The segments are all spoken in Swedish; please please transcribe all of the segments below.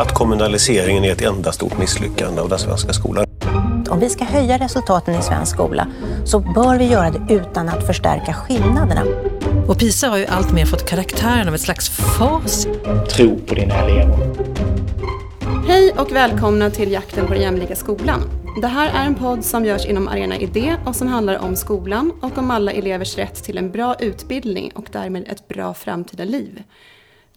att kommunaliseringen är ett enda stort misslyckande av den svenska skolan. Om vi ska höja resultaten i svensk skola så bör vi göra det utan att förstärka skillnaderna. Och PISA har ju alltmer fått karaktären av ett slags fas. Tro på dina elever. Hej och välkomna till Jakten på den jämlika skolan. Det här är en podd som görs inom Arena Idé och som handlar om skolan och om alla elevers rätt till en bra utbildning och därmed ett bra framtida liv.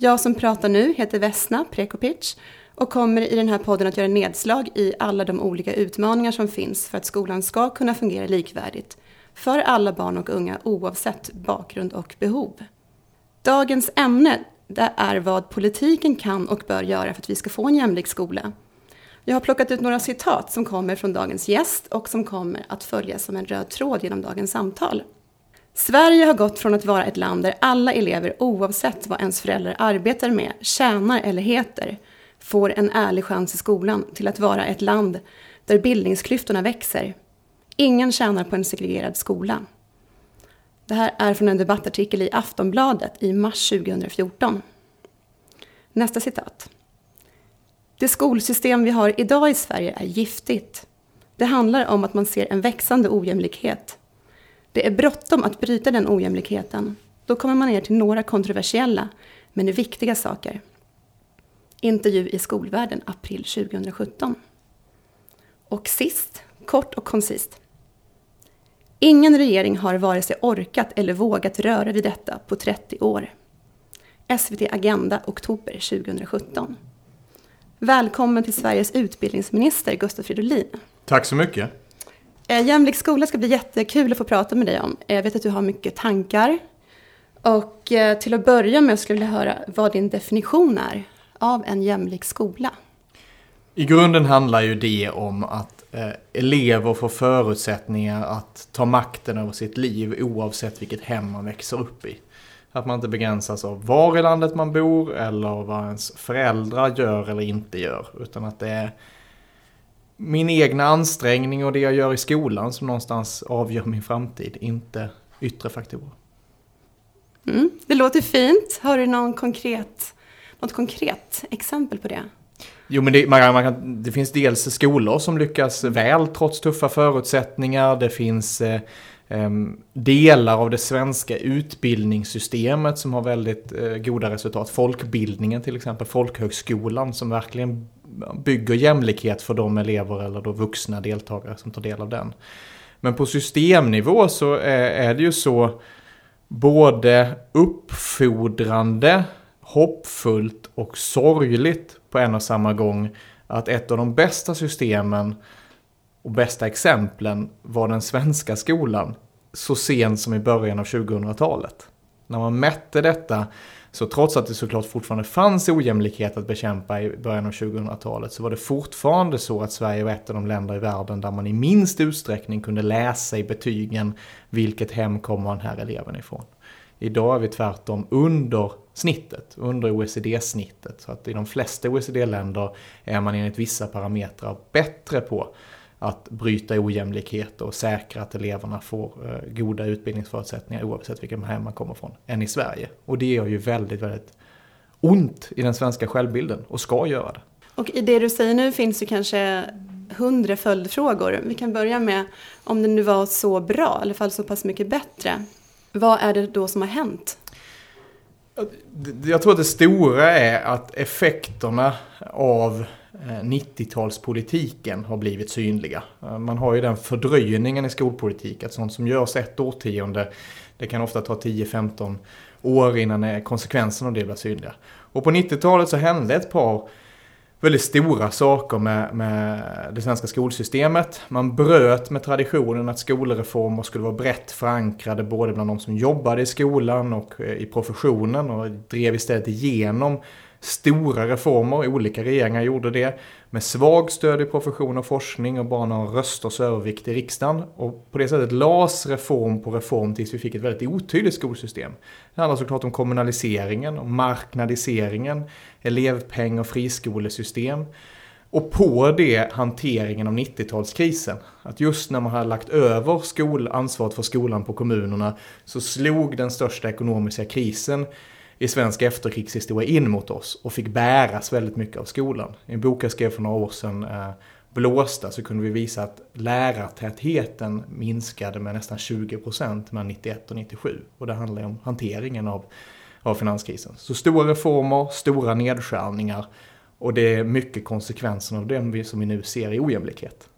Jag som pratar nu heter Vesna Prekopic och kommer i den här podden att göra nedslag i alla de olika utmaningar som finns för att skolan ska kunna fungera likvärdigt för alla barn och unga oavsett bakgrund och behov. Dagens ämne det är vad politiken kan och bör göra för att vi ska få en jämlik skola. Jag har plockat ut några citat som kommer från dagens gäst och som kommer att följas som en röd tråd genom dagens samtal. Sverige har gått från att vara ett land där alla elever oavsett vad ens föräldrar arbetar med, tjänar eller heter får en ärlig chans i skolan till att vara ett land där bildningsklyftorna växer. Ingen tjänar på en segregerad skola. Det här är från en debattartikel i Aftonbladet i mars 2014. Nästa citat. Det skolsystem vi har idag i Sverige är giftigt. Det handlar om att man ser en växande ojämlikhet. Det är bråttom att bryta den ojämlikheten. Då kommer man ner till några kontroversiella, men viktiga saker. Intervju i Skolvärlden, april 2017. Och sist, kort och koncist. Ingen regering har vare sig orkat eller vågat röra vid detta på 30 år. SVT Agenda, oktober 2017. Välkommen till Sveriges utbildningsminister Gustav Fridolin. Tack så mycket. Eh, jämlik skola ska bli jättekul att få prata med dig om. Eh, jag vet att du har mycket tankar. Och eh, till att börja med skulle jag vilja höra vad din definition är av en jämlik skola. I grunden handlar ju det om att elever får förutsättningar att ta makten över sitt liv oavsett vilket hem man växer upp i. Att man inte begränsas av var i landet man bor eller vad ens föräldrar gör eller inte gör. Utan att det är min egna ansträngning och det jag gör i skolan som någonstans avgör min framtid, inte yttre faktorer. Mm, det låter fint. Har du någon konkret, något konkret exempel på det? Jo, men det, man, man kan, det finns dels skolor som lyckas väl trots tuffa förutsättningar. Det finns eh, delar av det svenska utbildningssystemet som har väldigt eh, goda resultat. Folkbildningen till exempel, folkhögskolan som verkligen bygger jämlikhet för de elever eller då vuxna deltagare som tar del av den. Men på systemnivå så är det ju så både uppfordrande, hoppfullt och sorgligt på en och samma gång att ett av de bästa systemen och bästa exemplen var den svenska skolan så sent som i början av 2000-talet. När man mätte detta, så trots att det såklart fortfarande fanns ojämlikhet att bekämpa i början av 2000-talet så var det fortfarande så att Sverige var ett av de länder i världen där man i minst utsträckning kunde läsa i betygen vilket hem kommer den här eleven ifrån. Idag är vi tvärtom under snittet, under OECD-snittet. Så att i de flesta OECD-länder är man enligt vissa parametrar bättre på att bryta ojämlikhet och säkra att eleverna får eh, goda utbildningsförutsättningar oavsett vilken hem man kommer från, än i Sverige. Och det gör ju väldigt, väldigt ont i den svenska självbilden och ska göra det. Och i det du säger nu finns det kanske hundra följdfrågor. Vi kan börja med om det nu var så bra, i alla fall så pass mycket bättre. Vad är det då som har hänt? Jag tror att det stora är att effekterna av Eh, 90-talspolitiken har blivit synliga. Eh, man har ju den fördröjningen i skolpolitik att sånt som görs ett årtionde, det kan ofta ta 10-15 år innan eh, konsekvenserna av det blir synliga. Och på 90-talet så hände ett par väldigt stora saker med, med det svenska skolsystemet. Man bröt med traditionen att skolreformer skulle vara brett förankrade både bland de som jobbade i skolan och i professionen och drev istället igenom stora reformer. Olika regeringar gjorde det med svag stöd i profession och forskning och bara några rösters övervikt i riksdagen. Och på det sättet lades reform på reform tills vi fick ett väldigt otydligt skolsystem. Det handlar såklart om kommunaliseringen, om marknadiseringen, elevpeng och friskolesystem. Och på det hanteringen av 90-talskrisen. Att just när man hade lagt över skol, ansvaret för skolan på kommunerna så slog den största ekonomiska krisen i svensk efterkrigshistoria in mot oss och fick bäras väldigt mycket av skolan. I en bok jag skrev för några år sedan, eh, Blåsta, så kunde vi visa att lärartätheten minskade med nästan 20 procent mellan 91 och 97. Och det handlar ju om hanteringen av, av finanskrisen. Så stora reformer, stora nedskärningar och det är mycket konsekvenserna av det som vi nu ser i ojämlikhet.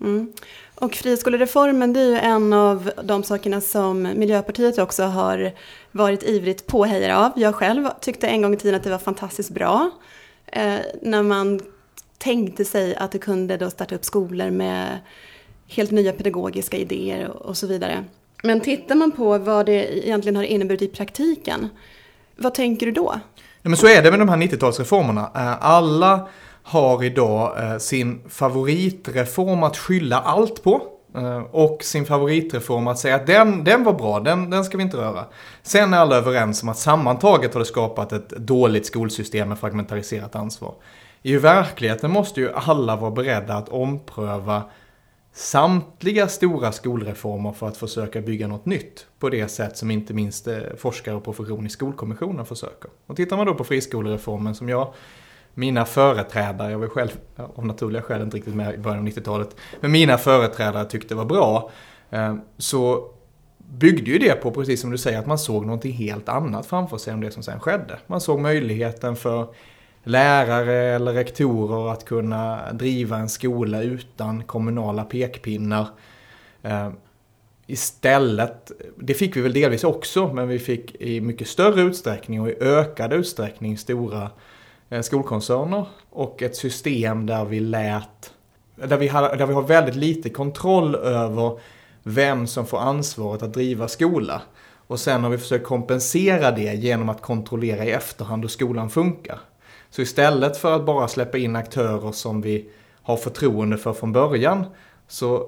Mm. Och friskolereformen det är ju en av de sakerna som Miljöpartiet också har varit ivrigt påhejare av. Jag själv tyckte en gång i tiden att det var fantastiskt bra eh, när man tänkte sig att det kunde då starta upp skolor med helt nya pedagogiska idéer och så vidare. Men tittar man på vad det egentligen har inneburit i praktiken, vad tänker du då? Ja, men så är det med de här 90-talsreformerna. Eh, alla har idag eh, sin favoritreform att skylla allt på. Eh, och sin favoritreform att säga att den, den var bra, den, den ska vi inte röra. Sen är alla överens om att sammantaget har det skapat ett dåligt skolsystem med fragmentariserat ansvar. I verkligheten måste ju alla vara beredda att ompröva samtliga stora skolreformer för att försöka bygga något nytt på det sätt som inte minst eh, forskare och profession i Skolkommissionen försöker. Och tittar man då på friskolereformen som jag mina företrädare, jag var själv av naturliga skäl inte riktigt med i början av 90-talet, men mina företrädare tyckte var bra, eh, så byggde ju det på, precis som du säger, att man såg någonting helt annat framför sig än det som sen skedde. Man såg möjligheten för lärare eller rektorer att kunna driva en skola utan kommunala pekpinnar. Eh, istället, det fick vi väl delvis också, men vi fick i mycket större utsträckning och i ökad utsträckning stora eh, Eh, skolkoncerner och ett system där vi lät, där vi, har, där vi har väldigt lite kontroll över vem som får ansvaret att driva skola. Och sen har vi försökt kompensera det genom att kontrollera i efterhand hur skolan funkar. Så istället för att bara släppa in aktörer som vi har förtroende för från början så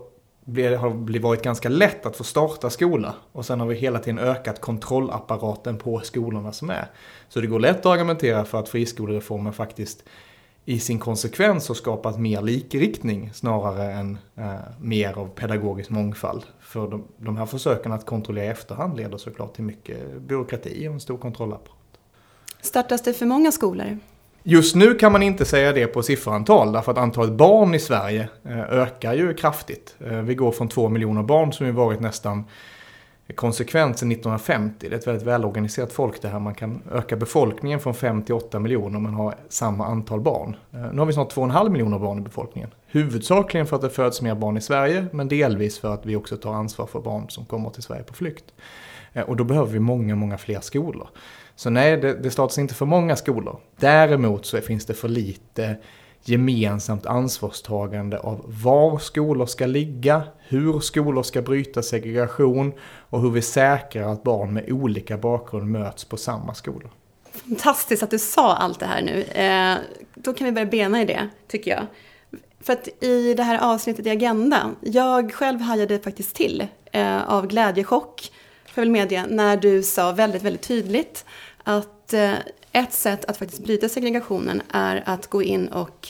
har varit ganska lätt att få starta skola. Och sen har vi hela tiden ökat kontrollapparaten på skolorna som är. Så det går lätt att argumentera för att friskolereformen faktiskt i sin konsekvens har skapat mer likriktning snarare än eh, mer av pedagogisk mångfald. För de, de här försöken att kontrollera i efterhand leder såklart till mycket byråkrati och en stor kontrollapparat. Startas det för många skolor? Just nu kan man inte säga det på sifferantal därför att antalet barn i Sverige eh, ökar ju kraftigt. Eh, vi går från två miljoner barn som ju varit nästan konsekvent sedan 1950. Det är ett väldigt välorganiserat folk det här. Man kan öka befolkningen från 5 till 8 miljoner men ha samma antal barn. Eh, nu har vi snart 2,5 miljoner barn i befolkningen. Huvudsakligen för att det föds mer barn i Sverige men delvis för att vi också tar ansvar för barn som kommer till Sverige på flykt. Och då behöver vi många, många fler skolor. Så nej, det, det startas inte för många skolor. Däremot så finns det för lite gemensamt ansvarstagande av var skolor ska ligga, hur skolor ska bryta segregation och hur vi säkrar att barn med olika bakgrund möts på samma skolor. Fantastiskt att du sa allt det här nu. Eh, då kan vi börja bena i det, tycker jag. För att i det här avsnittet i Agenda, jag själv hajade faktiskt till eh, av glädjechock, får jag väl medge, när du sa väldigt, väldigt tydligt att eh, ett sätt att faktiskt bryta segregationen är att gå in och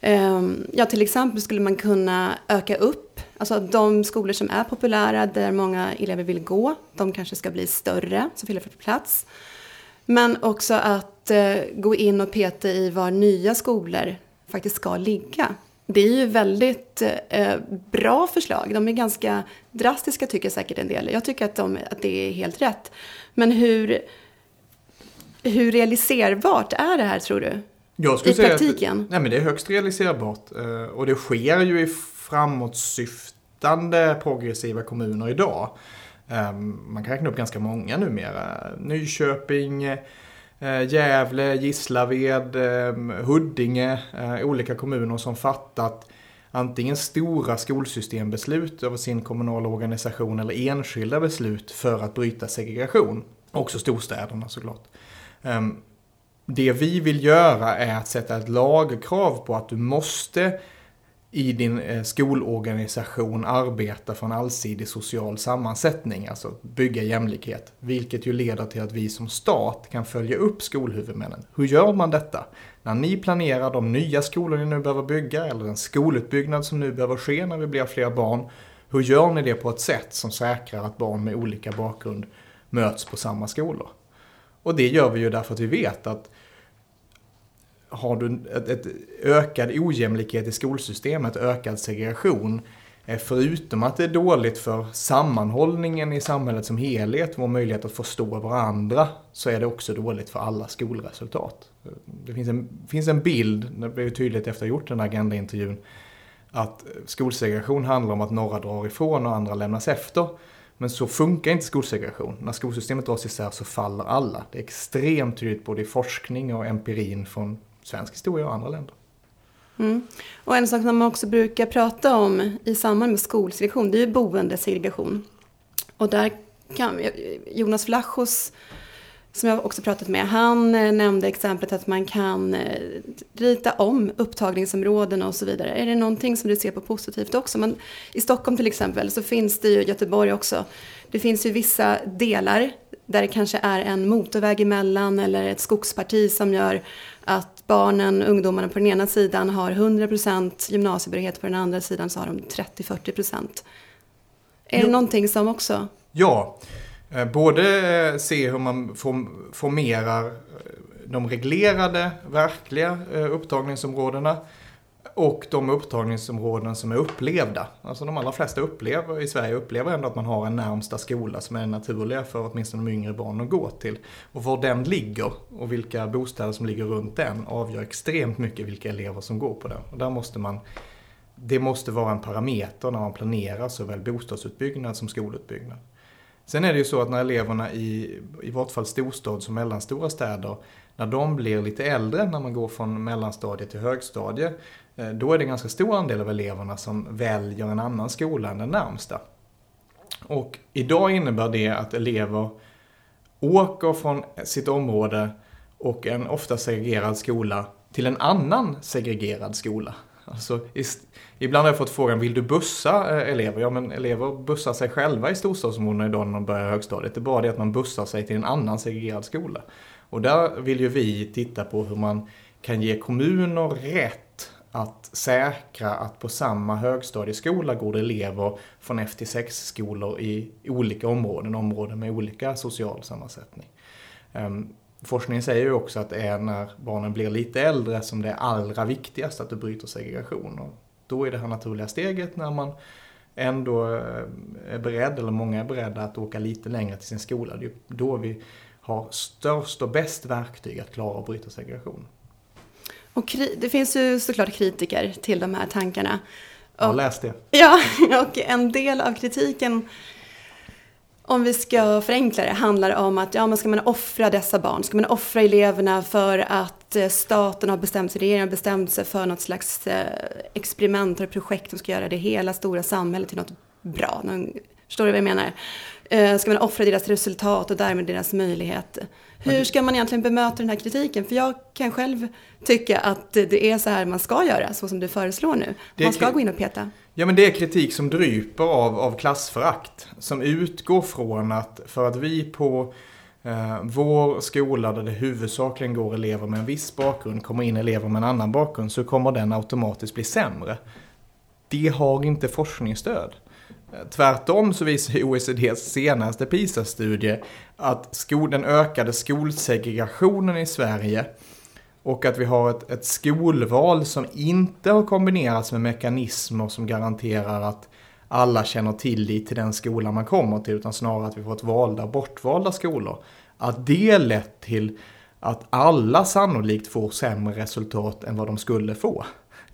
ehm, Ja, till exempel skulle man kunna öka upp, alltså de skolor som är populära där många elever vill gå, de kanske ska bli större, så fyller för plats. Men också att eh, gå in och peta i var nya skolor faktiskt ska ligga. Det är ju väldigt eh, bra förslag. De är ganska drastiska tycker säkert en del. Jag tycker att, de, att det är helt rätt. Men hur, hur realiserbart är det här tror du? Jag skulle I säga praktiken? Att, nej men det är högst realiserbart. Eh, och det sker ju i framåtsyftande progressiva kommuner idag. Ehm, man kan räkna upp ganska många numera. Nyköping, eh, Gävle, Gislaved, ehm, Huddinge. Eh, olika kommuner som fattat antingen stora skolsystembeslut över sin kommunala organisation eller enskilda beslut för att bryta segregation. Också storstäderna såklart. Ehm, det vi vill göra är att sätta ett lagkrav på att du måste i din eh, skolorganisation arbeta för en allsidig social sammansättning, alltså bygga jämlikhet. Vilket ju leder till att vi som stat kan följa upp skolhuvudmännen. Hur gör man detta? När ni planerar de nya skolor ni nu behöver bygga eller den skolutbyggnad som nu behöver ske när vi blir fler barn. Hur gör ni det på ett sätt som säkrar att barn med olika bakgrund möts på samma skolor? Och det gör vi ju därför att vi vet att har du ett, ett ökad ojämlikhet i skolsystemet, ökad segregation, eh, förutom att det är dåligt för sammanhållningen i samhället som helhet, vår möjlighet att förstå varandra, så är det också dåligt för alla skolresultat. Det finns en, finns en bild, det blev tydligt efter att ha gjort den här agendaintervjun, att skolsegregation handlar om att några drar ifrån och andra lämnas efter. Men så funkar inte skolsegregation. När skolsystemet dras isär så faller alla. Det är extremt tydligt både i forskning och empirin från svensk historia och andra länder. Mm. Och en sak som man också brukar prata om i samband med skolsegregation, det är ju boendesegregation. Och där kan Jonas Vlachos, som jag också pratat med, han eh, nämnde exemplet att man kan eh, rita om upptagningsområden och så vidare. Är det någonting som du ser på positivt också? Men I Stockholm till exempel så finns det ju, Göteborg också, det finns ju vissa delar där det kanske är en motorväg emellan eller ett skogsparti som gör att barnen, ungdomarna på den ena sidan har 100% gymnasiebehörighet, på den andra sidan så har de 30-40%. Är jo. det någonting som också... Ja, Eh, både eh, se hur man formerar eh, de reglerade, verkliga upptagningsområdena och de upptagningsområden som är upplevda. Alltså de allra flesta upplever, i Sverige upplever ändå att man har en närmsta skola som är naturliga för åtminstone de yngre barnen att gå till. Och var den ligger och vilka bostäder som ligger runt den avgör extremt mycket vilka elever som går på den. Och där måste man, det måste vara en parameter när man planerar såväl bostadsutbyggnad som skolutbyggnad. Sen är det ju så att när eleverna i, i vart fall storstads och mellanstora städer, när de blir lite äldre, när man går från mellanstadiet till högstadiet, eh, då är det en ganska stor andel av eleverna som väljer en annan skola än den närmsta. Och idag innebär det att elever åker från sitt område och en ofta segregerad skola till en annan segregerad skola. Alltså, ibland har jag fått frågan, vill du bussa eh, elever? Ja, men elever bussar sig själva i storstadsområdena idag när de börjar högstadiet. Det är bara det att man bussar sig till en annan segregerad skola. Och där vill ju vi titta på hur man kan ge kommuner rätt att säkra att på samma högstadieskola går det elever från F-6-skolor i olika områden, områden med olika social sammansättning. Ehm, Forskningen säger ju också att det är när barnen blir lite äldre som det är allra viktigast att du bryter segregation. Och då är det här naturliga steget när man ändå eh, är beredd, eller många är beredda att åka lite längre till sin skola. Det är då vi har störst och bäst verktyg att klara att bryta segregation. Och det finns ju såklart kritiker till de här tankarna. Jag har läst det. Ja, och en del av kritiken, om vi ska förenkla det, handlar om att ja, men ska man offra dessa barn? Ska man offra eleverna för att eh, staten har bestämt sig, regeringen har bestämt sig för något slags eh, experiment eller projekt som ska göra det hela stora samhället till något bra? Förstår du vad jag menar? Eh, ska man offra deras resultat och därmed deras möjlighet? Hur ska man egentligen bemöta den här kritiken? För jag kan själv tycka att det är så här man ska göra, så som du föreslår nu. Man ska gå in och peta. Ja, men det är kritik som dryper av, av klassförakt. Som utgår från att för att vi på eh, vår skola där det huvudsakligen går elever med en viss bakgrund kommer in elever med en annan bakgrund så kommer den automatiskt bli sämre. Det har inte forskningsstöd. Eh, tvärtom så visar OECDs senaste PISA-studie att skol, den ökade skolsegregationen i Sverige och att vi har ett, ett skolval som inte har kombinerats med mekanismer som garanterar att alla känner tillit till den skola man kommer till, utan snarare att vi får ett valda, bortvalda skolor. Att det lett till att alla sannolikt får sämre resultat än vad de skulle få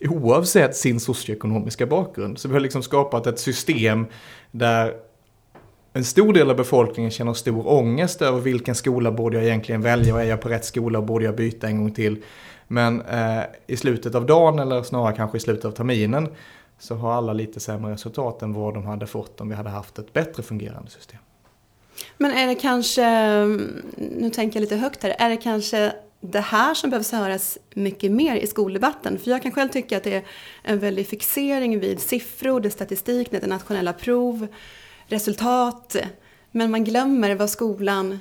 oavsett sin socioekonomiska bakgrund. Så vi har liksom skapat ett system där en stor del av befolkningen känner stor ångest över vilken skola borde jag egentligen välja och är jag på rätt skola och borde jag byta en gång till. Men eh, i slutet av dagen eller snarare kanske i slutet av terminen så har alla lite sämre resultat än vad de hade fått om vi hade haft ett bättre fungerande system. Men är det kanske, mm, nu tänker jag lite högt här, är det kanske det här som behövs höras mycket mer i skoldebatten. För jag kan själv tycka att det är en väldig fixering vid siffror, det statistik, det nationella prov, resultat. Men man glömmer vad skolan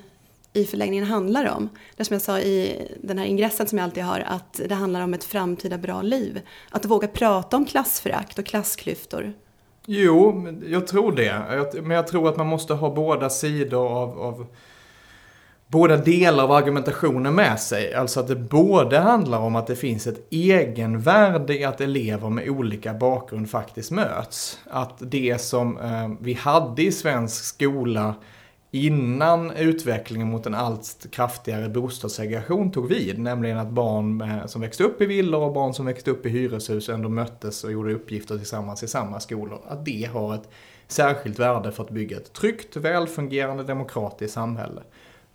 i förlängningen handlar om. Det som jag sa i den här ingressen som jag alltid har, att det handlar om ett framtida bra liv. Att våga prata om klassförakt och klassklyftor. Jo, jag tror det. Men jag tror att man måste ha båda sidor av, av båda delar av argumentationen med sig. Alltså att det både handlar om att det finns ett egenvärde i att elever med olika bakgrund faktiskt möts. Att det som eh, vi hade i svensk skola innan utvecklingen mot en allt kraftigare bostadssegregation tog vid, nämligen att barn eh, som växte upp i villor och barn som växte upp i hyreshus ändå möttes och gjorde uppgifter tillsammans i samma skolor, att det har ett särskilt värde för att bygga ett tryggt, välfungerande, demokratiskt samhälle.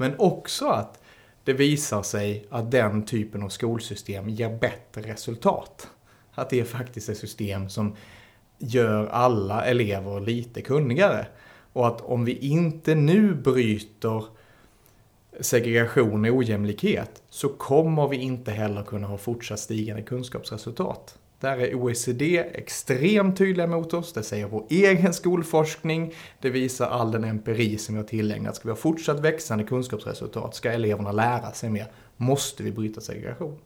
Men också att det visar sig att den typen av skolsystem ger bättre resultat. Att det är faktiskt ett system som gör alla elever lite kunnigare. Och att om vi inte nu bryter segregation och ojämlikhet så kommer vi inte heller kunna ha fortsatt stigande kunskapsresultat. Där är OECD extremt tydliga mot oss, det säger vår egen skolforskning, det visar all den empiri som vi har tillägnat. Ska vi ha fortsatt växande kunskapsresultat, ska eleverna lära sig mer, måste vi bryta segregation.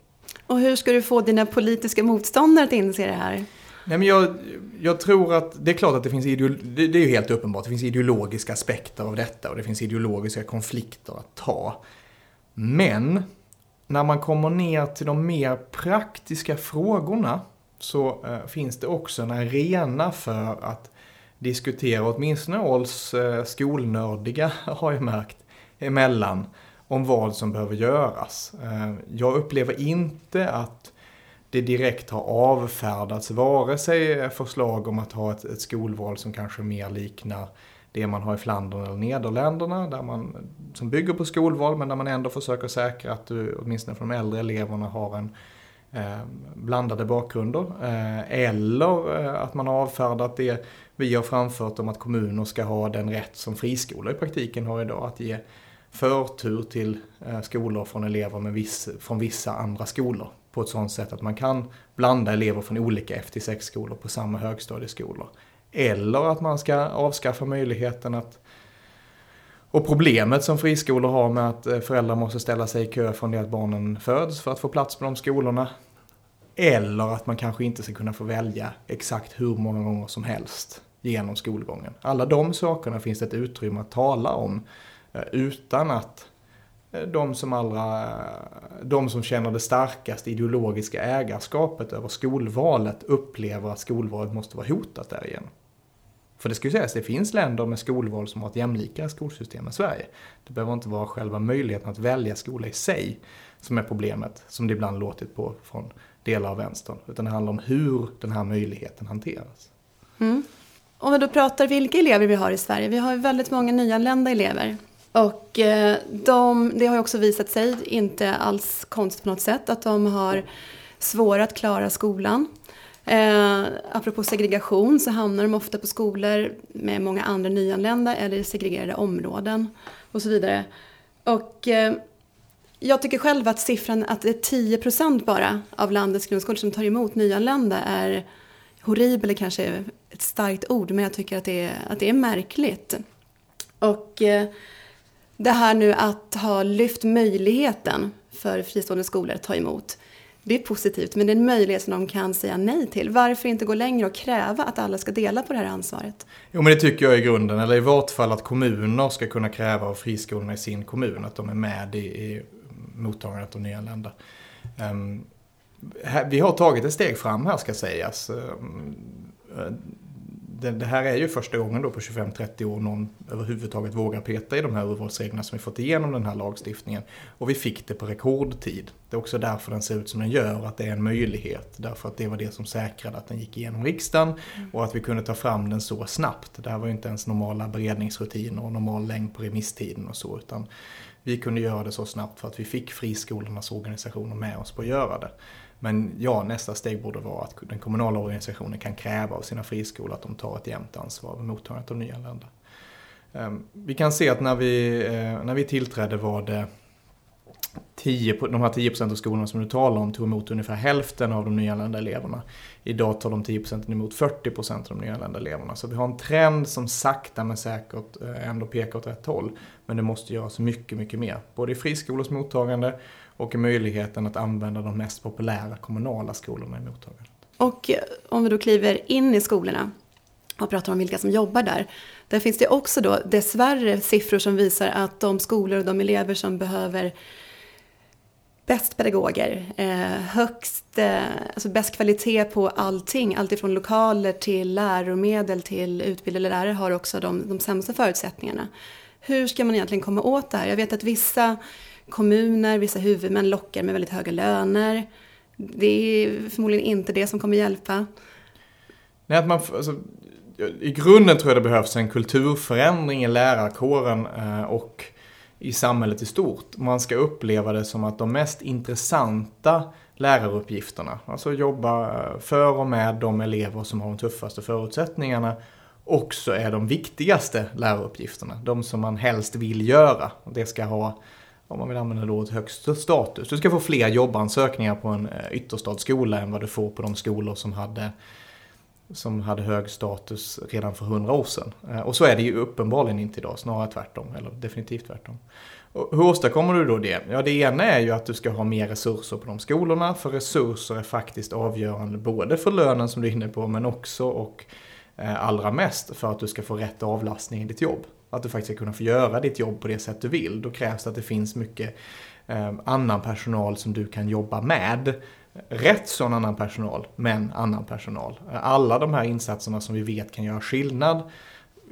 Och hur ska du få dina politiska motståndare att inse det här? Nej, men jag, jag tror att det är klart att det finns ideolo- det, det är ju helt uppenbart, det finns ideologiska aspekter av detta och det finns ideologiska konflikter att ta. Men när man kommer ner till de mer praktiska frågorna så eh, finns det också en arena för att diskutera, åtminstone oss eh, skolnördiga har jag märkt, emellan om vad som behöver göras. Eh, jag upplever inte att det direkt har avfärdats vare sig eh, förslag om att ha ett, ett skolval som kanske mer liknar det man har i Flandern eller Nederländerna, där man, som bygger på skolval men där man ändå försöker säkra att du, åtminstone för de äldre eleverna, har en eh, Eh, blandade bakgrunder. Eh, eller eh, att man har avfärdat det vi har framfört om att kommuner ska ha den rätt som friskolor i praktiken har idag, att ge förtur till skolor från elever med viss, från vissa andra skolor på ett sådant sätt att man kan blanda elever från olika FT6-skolor på samma högstadieskolor. Eller att man ska avskaffa möjligheten att och problemet som friskolor har med att föräldrar måste ställa sig i kö från det att barnen föds för att få plats på de skolorna. Eller att man kanske inte ska kunna få välja exakt hur många gånger som helst genom skolgången. Alla de sakerna finns det ett utrymme att tala om eh, utan att eh, de som, allra, de som känner det starkaste ideologiska ägarskapet över skolvalet upplever att skolvalet måste vara hotat därigenom. För det ska ju sägas, det finns länder med skolval som har ett jämlikare skolsystem än Sverige. Det behöver inte vara själva möjligheten att välja skola i sig som är problemet, som det ibland låtit på från delar av vänstern. Utan det handlar om hur den här möjligheten hanteras. Mm. Om vi då pratar vilka elever vi har i Sverige. Vi har väldigt många nyanlända elever. Och eh, de, det har ju också visat sig, inte alls konstigt på något sätt, att de har svårare att klara skolan. Eh, apropå segregation så hamnar de ofta på skolor med många andra nyanlända eller i segregerade områden och så vidare. Och eh, jag tycker själv att siffran att det är 10 procent bara av landets grundskolor som tar emot nyanlända är horribel är kanske ett starkt ord, men jag tycker att det är, att det är märkligt. Och eh, det här nu att ha lyft möjligheten för fristående skolor att ta emot det är positivt, men det är en möjlighet som de kan säga nej till. Varför inte gå längre och kräva att alla ska dela på det här ansvaret? Jo, men det tycker jag i grunden, eller i vart fall att kommuner ska kunna kräva av friskolorna i sin kommun att de är med i, i mottagandet av nyanlända. Ehm, vi har tagit ett steg fram här ska sägas. Ehm, eh, det, här är ju första gången då på 25-30 år någon överhuvudtaget vågar peta i de här urvalsreglerna som vi fått igenom den här lagstiftningen. Och vi fick det på rekordtid. Det är också därför den ser ut som den gör, att det är en möjlighet. Därför att det var det som säkrade att den gick igenom riksdagen och att vi kunde ta fram den så snabbt. Det här var ju inte ens normala beredningsrutiner och normal längd på remisstiden och så, utan vi kunde göra det så snabbt för att vi fick friskolornas organisationer med oss på att göra det. Men ja, nästa steg borde vara att den kommunala organisationen kan kräva av sina friskolor att de tar ett jämnt ansvar för mottagandet av nyanlända. Ehm, vi kan se att när vi, eh, när vi tillträdde var det 10, de här 10 procent av skolorna som du talar om tog emot ungefär hälften av de nyanlända eleverna. Idag tar de 10 procenten emot 40 procent av de nyanlända eleverna. Så vi har en trend som sakta men säkert eh, ändå pekar åt rätt håll. Men det måste göras mycket, mycket mer. Både i friskolors mottagande och i möjligheten att använda de mest populära kommunala skolorna i mottagandet. Och eh, om vi då kliver in i skolorna. och pratar om vilka som jobbar där. Där finns det också då dessvärre siffror som visar att de skolor och de elever som behöver bäst pedagoger, eh, högst, eh, alltså bäst kvalitet på allting, alltifrån lokaler till läromedel till utbildade lärare har också de, de sämsta förutsättningarna. Hur ska man egentligen komma åt det här? Jag vet att vissa kommuner, vissa huvudmän lockar med väldigt höga löner. Det är förmodligen inte det som kommer hjälpa. Nej, att man, alltså, I grunden tror jag det behövs en kulturförändring i lärarkåren eh, och i samhället i stort. Man ska uppleva det som att de mest intressanta läraruppgifterna, alltså jobba eh, för och med de elever som har de tuffaste förutsättningarna, också är de viktigaste läraruppgifterna. De som man helst vill göra. Det ska ha, om man vill använda då, ett högst status. Du ska få fler jobbansökningar på en eh, ytterstadsskola än vad du får på de skolor som hade som hade hög status redan för hundra år sedan. Eh, och så är det ju uppenbarligen inte idag, snarare tvärtom, eller definitivt tvärtom. Och hur åstadkommer du då det? Ja, det ena är ju att du ska ha mer resurser på de skolorna, för resurser är faktiskt avgörande både för lönen som du är inne på, men också och eh, allra mest för att du ska få rätt avlastning i ditt jobb. Att du faktiskt ska kunna få göra ditt jobb på det sätt du vill. Då krävs det att det finns mycket eh, annan personal som du kan jobba med rätt sån annan personal, men annan personal. Alla de här insatserna som vi vet kan göra skillnad,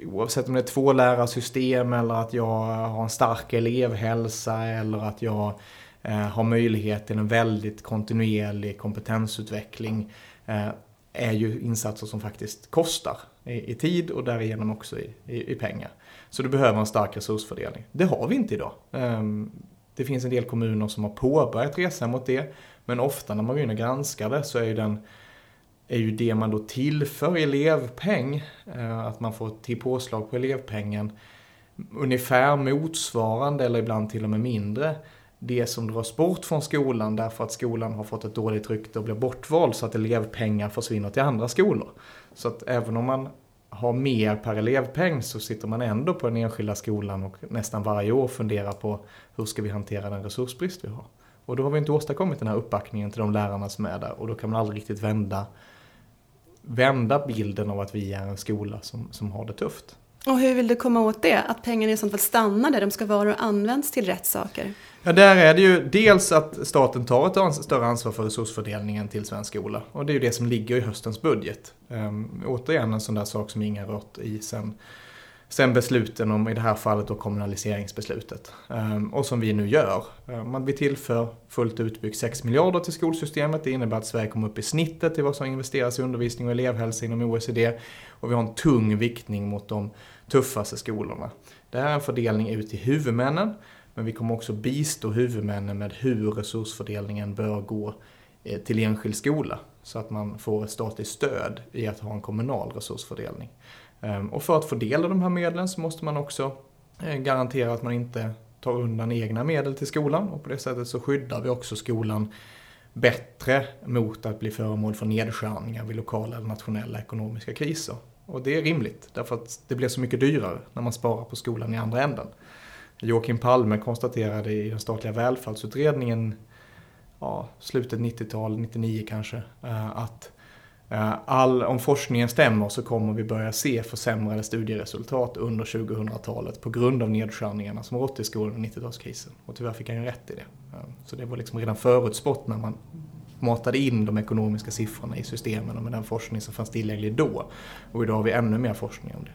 oavsett om det är två lärarsystem eller att jag har en stark elevhälsa eller att jag eh, har möjlighet till en väldigt kontinuerlig kompetensutveckling, eh, är ju insatser som faktiskt kostar i, i tid och därigenom också i, i, i, pengar. Så du behöver en stark resursfördelning. Det har vi inte idag. Ehm, det finns en del kommuner som har påbörjat resan mot det. Men ofta när man går in och granskar det så är ju, den, är ju det man då tillför elevpeng, eh, att man får till påslag på elevpengen, ungefär motsvarande eller ibland till och med mindre det som dras bort från skolan därför att skolan har fått ett dåligt rykte och blir bortvald så att elevpengar försvinner till andra skolor. Så att även om man har mer per elevpeng så sitter man ändå på den enskilda skolan och nästan varje år funderar på hur ska vi hantera den resursbrist vi har. Och då har vi inte åstadkommit den här uppbackningen till de lärarna som är där och då kan man aldrig riktigt vända, vända bilden av att vi är en skola som, som har det tufft. Och hur vill du komma åt det? Att pengarna i sånt fall stannar där de ska vara och används till rätt saker? Ja, där är det ju dels att staten tar ett ans större ansvar för resursfördelningen till svensk skola. Och det är ju det som ligger i höstens budget. Um, återigen en sån där sak som ingen rört i sen Sen besluten om, i det här fallet, då kommunaliseringsbeslutet. Ehm, och som vi nu gör. Ehm, vi tillför fullt utbyggt 6 miljarder till skolsystemet. Det innebär att Sverige kommer upp i snittet i vad som investeras i undervisning och elevhälsa inom OECD. Och vi har en tung viktning mot de tuffaste skolorna. Det här är en fördelning ut till huvudmännen. Men vi kommer också bistå huvudmännen med hur resursfördelningen bör gå eh, till enskild skola. Så att man får ett statligt stöd i att ha en kommunal resursfördelning. Ehm, och för att få del av de här medlen så måste man också eh, garantera att man inte tar undan egna medel till skolan och på det sättet så skyddar vi också skolan bättre mot att bli föremål för nedskärningar vid lokala eller nationella ekonomiska kriser. Och det är rimligt, därför att det blir så mycket dyrare när man sparar på skolan i andra änden. Joakim Palme konstaterade i den statliga välfärdsutredningen, ja, slutet 90-tal, 99 kanske, eh, att Eh, Eh, all, om forskningen stämmer så kommer vi börja se försämrade studieresultat under 2000-talet på grund av nedskärningarna som rått i skolan under 90-talskrisen. Och tyvärr fick han ju rätt i det. Eh, så det var liksom redan förutspått när man matade in de ekonomiska siffrorna i systemen och med den forskning som fanns tillgänglig då. Och idag har vi ännu mer forskning om det.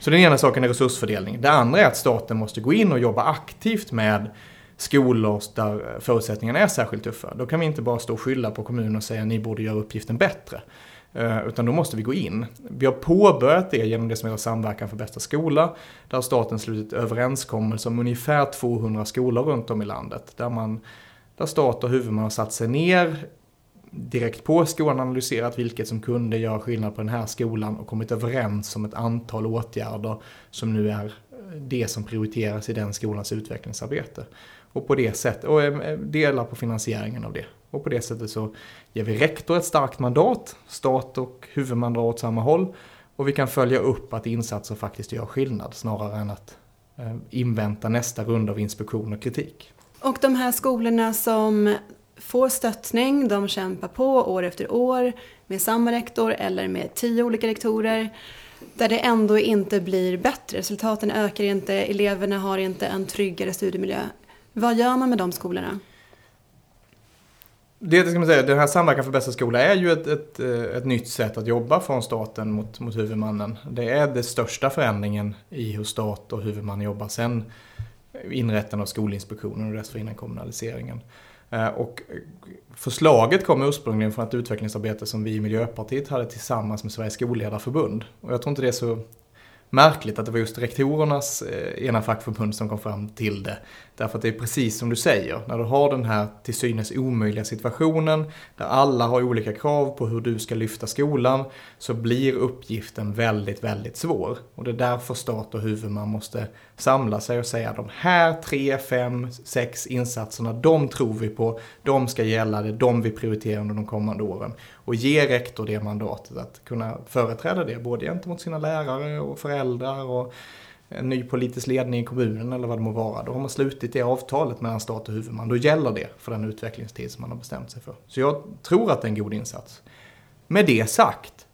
Så den ena saken är resursfördelning. Det andra är att staten måste gå in och jobba aktivt med skolor där eh, förutsättningarna är särskilt tuffa. Då kan vi inte bara stå och skylla på kommunen och säga ni borde göra uppgiften bättre. Eh, utan då måste vi gå in. Vi har påbörjat det genom det som heter Samverkan för bästa skola. Där staten slutit överenskommelser om ungefär 200 skolor runt om i landet. Där, man, där stat och huvudman har satt sig ner direkt på skolan analyserat vilket som kunde göra skillnad på den här skolan och kommit överens om ett antal åtgärder som nu är eh, det som prioriteras i den skolans utvecklingsarbete. Och på det sättet, och eh, delar på finansieringen av det. Och på det sättet så ger vi rektor ett starkt mandat, stat och huvudman drar åt samma håll. Och vi kan följa upp att insatser faktiskt gör skillnad snarare än att eh, invänta nästa runda av inspektion och kritik. Och de här skolorna som får stöttning, de kämpar på år efter år med samma rektor eller med tio olika rektorer där det ändå inte blir bättre. Resultaten ökar inte, eleverna har inte en tryggare studiemiljö. Vad gör man med de skolorna? Det ska man säga, den här Samverkan för bästa skola är ju ett, ett, eh, ett nytt sätt att jobba från staten mot, mot huvudmannen. Det är den största förändringen i hur stat och huvudman jobbar sen inrättandet av Skolinspektionen och dessförinnan kommunaliseringen. Eh, och förslaget kom ursprungligen från ett utvecklingsarbete som vi i Miljöpartiet hade tillsammans med Sveriges skolledarförbund. Och jag tror inte det är så märkligt att det var just rektorernas eh, ena fackförbund som kom fram till det. Därför att det är precis som du säger, när du har den här till synes omöjliga situationen där alla har olika krav på hur du ska lyfta skolan så blir uppgiften väldigt, väldigt svår. Och det är därför stat och huvudman måste samla sig och säga de här tre, fem, sex insatserna, de tror vi på, de ska gälla, det är de vi prioriterar under de kommande åren. Och ge rektor det mandatet att kunna företräda det både gentemot sina lärare och föräldrar och en ny politisk ledning i kommunen eller vad det må vara. Då har man slutit det avtalet mellan stat och huvudman. Då gäller det för den utvecklingstid som man har bestämt sig för. Så jag tror att det är en god insats. Med det sagt,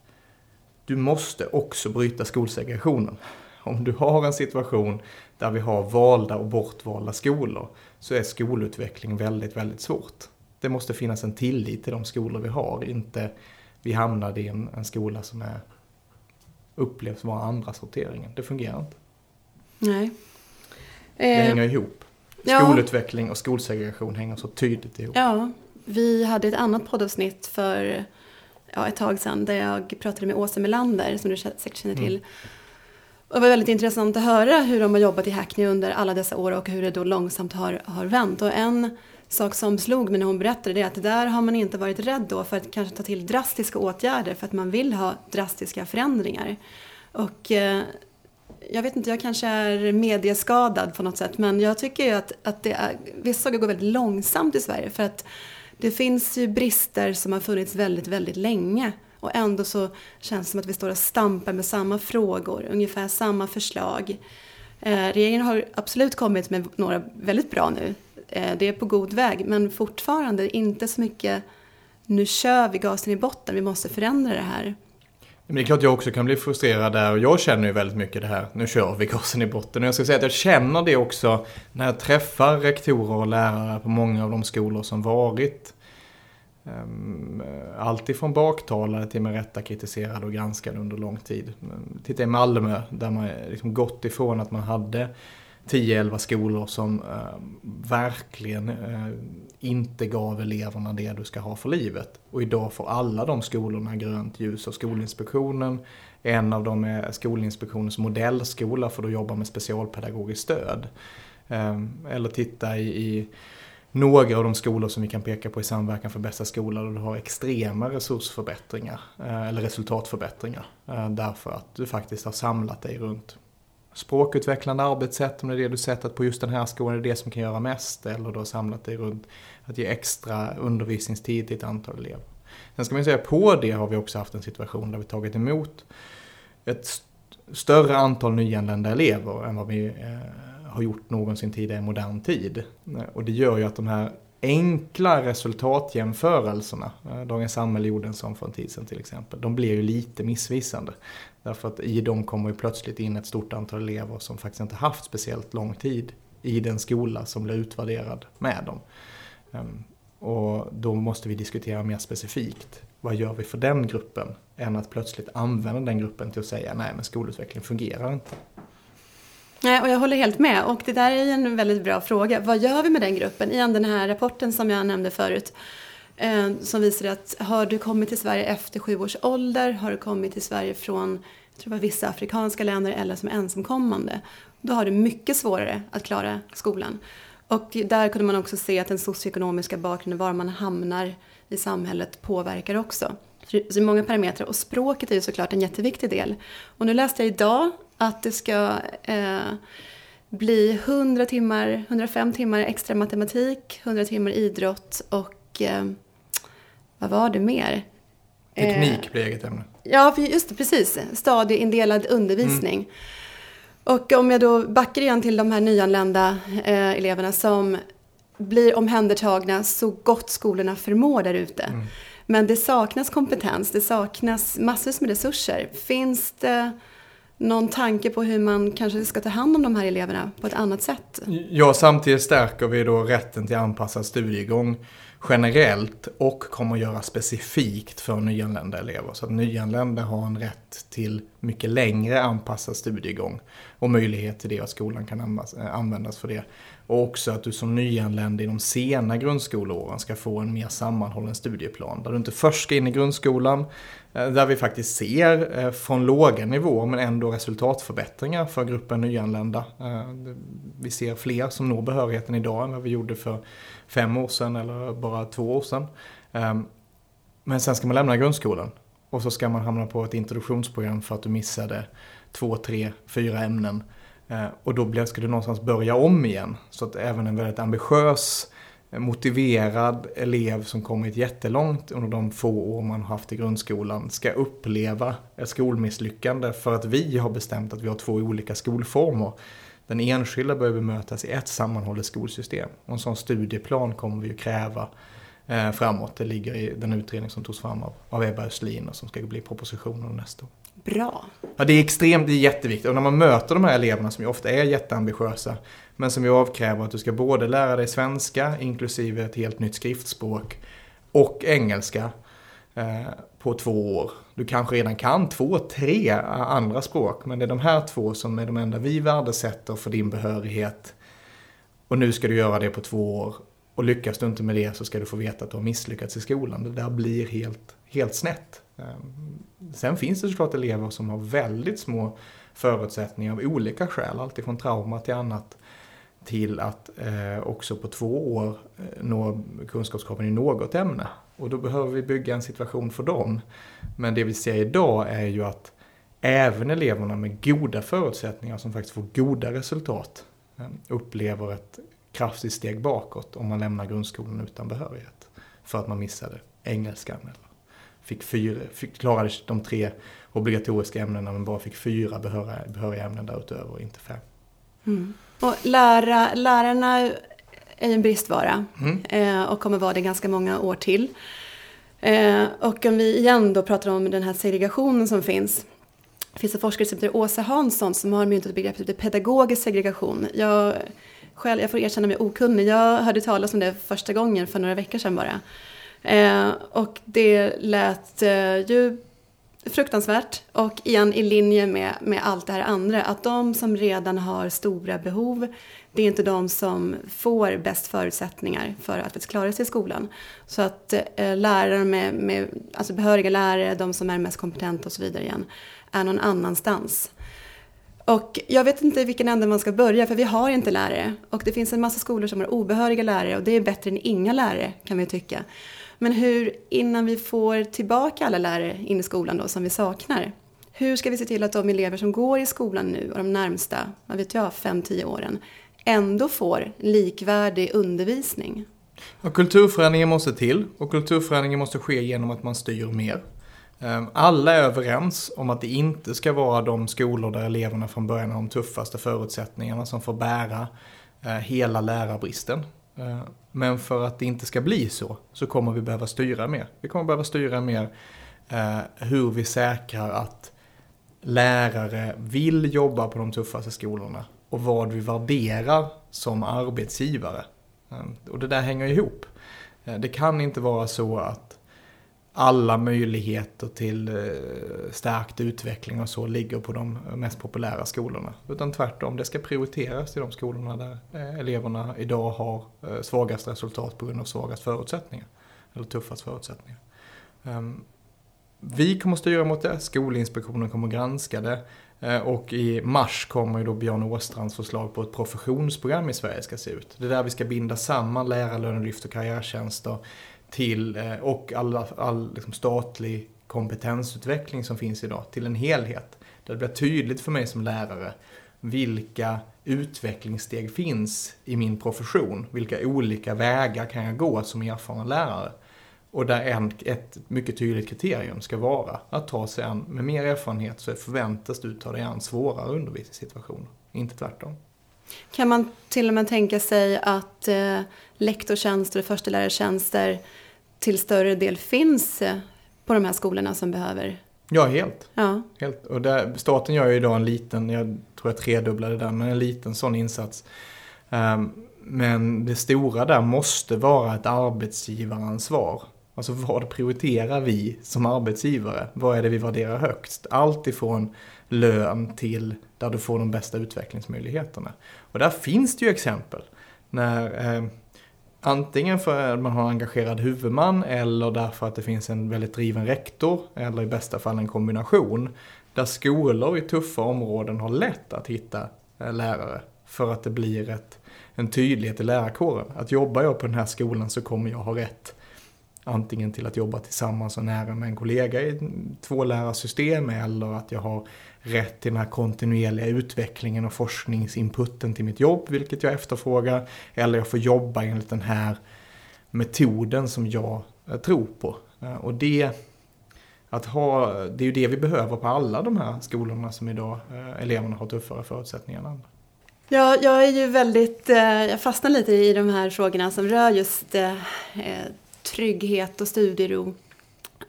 du måste också bryta skolsegregationen. Om du har en situation där vi har valda och bortvalda skolor så är skolutveckling väldigt, väldigt svårt. Det måste finnas en tillit till de skolor vi har, inte vi hamnar i en, en skola som är upplevs vara andra sorteringen. Det fungerar inte. Nej. Det Eh, hänger ihop. ja. Skolutveckling och skolsegregation hänger så tydligt ihop. Ja, vi hade ett annat poddavsnitt för ja, ett tag sedan där jag pratade med Åsa Melander som du säkert känner till. Och det var väldigt intressant att höra hur de har jobbat i Hackney under alla dessa år och hur det då långsamt har, har vänt. Och en sak som slog mig när hon berättade det är att där har man inte varit rädd då för att kanske ta till drastiska åtgärder för att man vill ha drastiska förändringar. Och eh, jag vet inte, jag kanske är medieskadad på något sätt men jag tycker ju att, att det är, vissa saker går väldigt långsamt i Sverige för att det finns ju brister som har funnits väldigt, väldigt länge och ändå så känns det som att vi står och stampar med samma frågor, ungefär samma förslag. Eh, regeringen har absolut kommit med några väldigt bra nu. Eh, det är på god väg men fortfarande inte så mycket nu kör vi gasen i botten, vi måste förändra det här. Men det är klart jag också kan bli frustrerad där och jag känner ju väldigt mycket det här, nu kör vi gasen i botten. Och jag ska säga att jag känner det också när jag träffar rektorer och lärare på många av de skolor som varit um, allt ifrån baktalare till med rätta kritiserade och granskade under lång tid. Ehm, Titta i Malmö där man liksom gått ifrån att man hade 10-11 skolor som eh, verkligen eh, inte gav eleverna det du ska ha för livet. Och idag får alla de skolorna grönt ljus av Skolinspektionen. En av dem är Skolinspektionens modellskola för att jobba med specialpedagogiskt stöd. Eh, eller titta i, i några av de skolor som vi kan peka på i Samverkan för bästa skola där du har extrema resursförbättringar eh, eller resultatförbättringar. Eh, därför att du faktiskt har samlat dig runt språkutvecklande arbetssätt, om det är det du sett att på just den här skolan är det som kan göra mest, eller du har samlat dig runt att ge extra undervisningstid till ett antal elever. Sen ska man säga på det har vi också haft en situation där vi tagit emot ett st större antal nyanlända elever än vad vi eh, har gjort någonsin tidigare i modern tid. Och det gör ju att de här enkla resultatjämförelserna, eh, Dagens Samhälle gjorde en sån för en tid sedan till exempel, de blir ju lite missvisande. Därför att i dem kommer ju plötsligt in ett stort antal elever som faktiskt inte haft speciellt lång tid i den skola som blir utvärderad med dem. Ehm, och då måste vi diskutera mer specifikt. Vad gör vi för den gruppen? Än att plötsligt använda den gruppen till att säga nej men skolutveckling fungerar inte. Nej, och jag håller helt med. Och det där är ju en väldigt bra fråga. Vad gör vi med den gruppen? Igen den här rapporten som jag nämnde förut. Eh, som visar att har du kommit till Sverige efter sju års ålder, har du kommit till Sverige från jag tror det var vissa afrikanska länder eller som ensamkommande, då har du mycket svårare att klara skolan. Och där kunde man också se att den socioekonomiska bakgrunden, var man hamnar i samhället, påverkar också. Så det är många parametrar och språket är ju såklart en jätteviktig del. Och nu läste jag idag att det ska eh, bli 100 timmar, 105 timmar extra matematik, 100 timmar idrott och eh, vad var det mer? Teknik blir eget ämne. Ja, just det, precis. Stadieindelad undervisning. Mm. Och om jag då backar igen till de här nyanlända eh, eleverna som blir omhändertagna så gott skolorna förmår där ute. Mm. Men det saknas kompetens, det saknas massor med resurser. Finns det någon tanke på hur man kanske ska ta hand om de här eleverna på ett annat sätt? Ja, samtidigt stärker vi då rätten till anpassad studiegång generellt och kommer att göra specifikt för nyanlända elever. Så att nyanlända har en rätt till mycket längre anpassad studiegång och möjlighet till det och skolan kan användas eh, för det. Och också att du som nyanländ i de sena grundskoleåren ska få en mer sammanhållen studieplan. Där du inte först ska in i grundskolan, eh, där vi faktiskt ser eh, från låga nivåer men ändå resultatförbättringar för gruppen nyanlända. Eh, vi ser fler som når behörigheten idag än vad vi gjorde för fem år sedan eller bara två år sedan. Ehm, men sen ska man lämna grundskolan och så ska man hamna på ett introduktionsprogram för att du missade två, tre, fyra ämnen. Eh, och då ska du någonstans börja om igen. Så att även en väldigt ambitiös, eh, motiverad elev som kommit jättelångt under de få år man haft i grundskolan ska uppleva ett skolmisslyckande för att vi har bestämt att vi har två olika skolformer den enskilda bör bemötas i ett sammanhållet skolsystem. Och en sån studieplan kommer vi ju kräva eh, framåt. Det ligger i den utredning som togs fram av, av Ebba Östlin och som ska bli propositionen nästa år. Bra. Ja, det är extremt, det är jätteviktigt. Och när man möter de här eleverna som ju ofta är jätteambitiösa, men som ju avkräver att du ska både lära dig svenska, inklusive ett helt nytt skriftspråk, och engelska eh, på två år. Du kanske redan kan två, tre andra språk, men det är de här två som är de enda vi värdesätter för din behörighet. Och nu ska du göra det på två år. Och lyckas du inte med det så ska du få veta att du har misslyckats i skolan. Det där blir helt, helt snett. Ehm, sen finns det såklart elever som har väldigt små förutsättningar av olika skäl, alltifrån trauma till annat, till att eh, också på två år eh, nå kunskapskraven i något ämne. Och då behöver vi bygga en situation för dem. Men det vi ser idag är ju att även eleverna med goda förutsättningar som faktiskt får goda resultat ehm, upplever ett kraftigt steg bakåt om man lämnar grundskolan utan behörighet. För att man missade engelskan fick fyra, fick, klarade de tre obligatoriska ämnena men bara fick fyra behöriga, behöriga ämnen därutöver och inte fem. Mm. Och lära, lärarna är en bristvara mm. Eh, och kommer vara det ganska många år till. Eh, och om vi igen då pratar om den här segregationen som finns. Det finns en forskare som heter Åsa Hansson som har myntat begreppet pedagogisk segregation. Jag, själv, jag får erkänna mig okunnig, jag hörde talas om det första gången för några veckor sedan bara. Eh, och det lät eh, ju fruktansvärt och igen i linje med, med allt det här andra. Att de som redan har stora behov, det är inte de som får bäst förutsättningar för att klara sig i skolan. Så att eh, lärare med, med, alltså behöriga lärare, de som är mest kompetenta och så vidare igen, är någon annanstans. Och jag vet inte vilken ände man ska börja för vi har inte lärare. Och det finns en massa skolor som har obehöriga lärare och det är bättre än inga lärare kan vi tycka. Men hur, innan vi får tillbaka alla lärare in i skolan då som vi saknar, hur ska vi se till att de elever som går i skolan nu och de närmsta, vad vet jag, 5-10 åren, ändå får likvärdig undervisning? Ja, kulturförändringen måste till och kulturförändringen måste ske genom att man styr mer. Ehm, alla är överens om att det inte ska vara de skolor där eleverna från början har de tuffaste förutsättningarna som får bära eh, hela lärarbristen. Ehm, men för att det inte ska bli så, så kommer vi behöva styra mer. Vi kommer behöva styra mer eh, hur vi säkrar att lärare vill jobba på de tuffaste skolorna och vad vi värderar som arbetsgivare. Eh, och det där hänger ihop. Eh, det kan inte vara så att alla möjligheter till eh, stärkt utveckling och så ligger på de mest populära skolorna. Utan tvärtom, det ska prioriteras i de skolorna där eh, eleverna idag har eh, svagast resultat på grund av svagast förutsättningar. Eller tuffast förutsättningar. Ehm, vi kommer styra mot det, Skolinspektionen kommer granska det. Och i mars kommer ju då Björn Åstrands förslag på ett professionsprogram i Sverige ska se ut. Det är där vi ska binda samman lärarlönelyft och karriärtjänster till, eh, och all, all liksom statlig kompetensutveckling som finns idag till en helhet. Där det blir tydligt för mig som lärare vilka utvecklingssteg finns i min profession. Vilka olika vägar kan jag gå som erfaren lärare? Och där en, ett mycket tydligt kriterium ska vara att ta sig an, med mer erfarenhet så förväntas du ta dig an svårare undervisningssituationer, inte tvärtom. Kan man till och med tänka sig att eh, lektortjänster och förstelärartjänster till större del finns eh, på de här skolorna som behöver? Ja, helt. Ja. helt. Och där, staten gör ju idag en liten, jag tror jag tredubblade den, men en liten sån insats. Um, men det stora där måste vara ett arbetsgivaransvar. Alltså vad prioriterar vi som arbetsgivare? Vad är det vi värderar högst? Allt ifrån lön till där du får de bästa utvecklingsmöjligheterna. Och där finns det ju exempel. När eh, Antingen för att man har en engagerad huvudman eller därför att det finns en väldigt driven rektor eller i bästa fall en kombination. Där skolor i tuffa områden har lätt att hitta eh, lärare för att det blir ett, en tydlighet i lärarkåren. Att jobbar jag på den här skolan så kommer jag ha rätt antingen till att jobba tillsammans och nära med en kollega i två lärarsystem eller att jag har rätt till den här kontinuerliga utvecklingen och forskningsinputen till mitt jobb, vilket jag efterfrågar. Eller jag får jobba enligt den här metoden som jag eh, tror på. Eh, och det, att ha, det är ju det vi behöver på alla de här skolorna som idag eh, eleverna har tuffare förutsättningar än andra. Ja, jag är ju väldigt, jag fastnar lite i de här frågorna som rör just trygghet och studiero.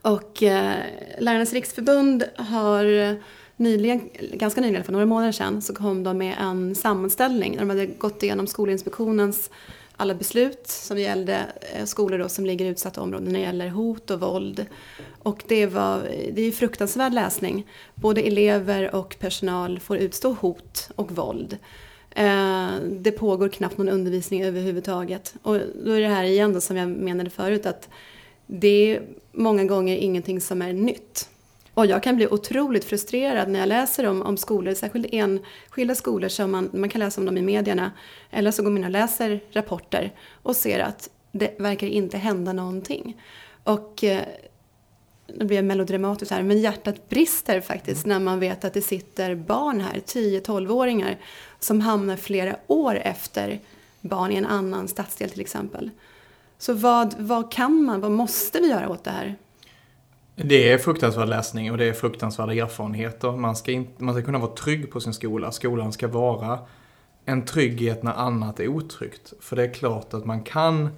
Och Lärarnas riksförbund har nyligen, ganska nyligen, för några månader sedan, så kom de med en sammanställning där de hade gått igenom Skolinspektionens alla beslut som gällde eh, skolor då som ligger i utsatta områden när det gäller hot och våld. Och det, var, det är fruktansvärd läsning. Både elever och personal får utstå hot och våld. Eh, det pågår knappt någon undervisning överhuvudtaget. Och då är det här igen då som jag menade förut att det är många gånger ingenting som är nytt. Och jag kan bli otroligt frustrerad när jag läser om, om skolor, särskilt enskilda skolor som man, man kan läsa om dem i medierna. Eller så går man och läser rapporter och ser att det verkar inte hända någonting. Och eh, nu blir jag melodramatisk här, men hjärtat brister faktiskt när man vet att det sitter barn här, 10-12-åringar, som hamnar flera år efter barn i en annan stadsdel till exempel. Så vad, vad kan man, vad måste vi göra åt det här? Det är fruktansvärd läsning och det är fruktansvärda erfarenheter. Man ska, inte, man ska kunna vara trygg på sin skola. Skolan ska vara en trygghet när annat är otryggt. För det är klart att man kan